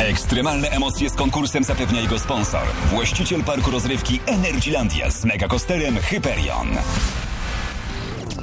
Ekstremalne emocje z konkursem zapewnia jego sponsor. Właściciel parku rozrywki Energylandia z megakosterem Hyperion.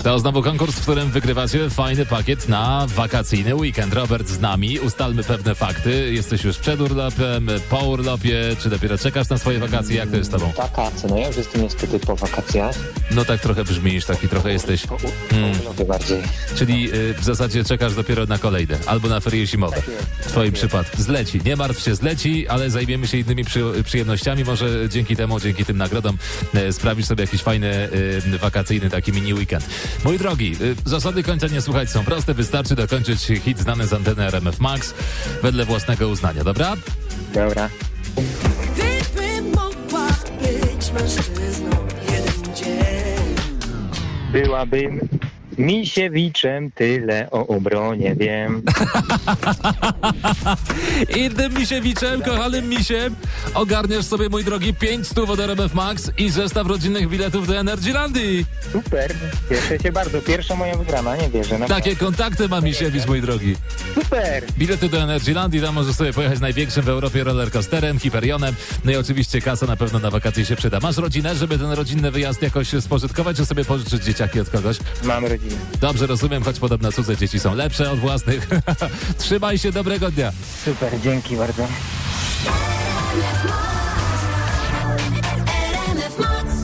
To znowu konkurs, w którym wygrywacie fajny pakiet na wakacyjny weekend. Robert z nami, ustalmy pewne fakty. Jesteś już przed urlopem, po urlopie, czy dopiero czekasz na swoje wakacje? Jak to jest z tobą? Wakacje, no ja już jestem niestety po wakacjach. No tak trochę brzmisz, taki trochę jesteś. Po, po Hmm. bardziej. Czyli y, w zasadzie czekasz dopiero na kolejne, albo na ferie zimowe. W twoim przypadku. Zleci. Nie martw się, zleci, ale zajmiemy się innymi przy, przyjemnościami. Może dzięki temu, dzięki tym nagrodom y, sprawisz sobie jakiś fajny, y, wakacyjny taki mini weekend. Mój drogi, y, zasady końca nie słuchać są proste. Wystarczy dokończyć hit znany z anteny RMF Max wedle własnego uznania, dobra? Dobra. Gdybym mogła być mężczyzną jeden dzień Byłabym Misiewiczem, tyle o obronie wiem. I tym misiewiczem, kochanym misiem, ogarniasz sobie, mój drogi, 5 stów od RMF Max i zestaw rodzinnych biletów do Energylandii. Super. Cieszę się bardzo. Pierwsza moja wygrana, nie wierzę. Naprawdę. Takie kontakty ma Misiewicz, mój drogi. Super. Bilety do Energylandii, tam możesz sobie pojechać największym w Europie rollercoasterem, Hiperionem. No i oczywiście kasa na pewno na wakacje się przyda. Masz rodzinę, żeby ten rodzinny wyjazd jakoś spożytkować, czy sobie pożyczyć dzieciaki od kogoś? Mam rodzinę. Dobrze rozumiem, choć podobno cudze dzieci są lepsze od własnych. Trzymaj się, dobrego dnia. Super, dzięki bardzo.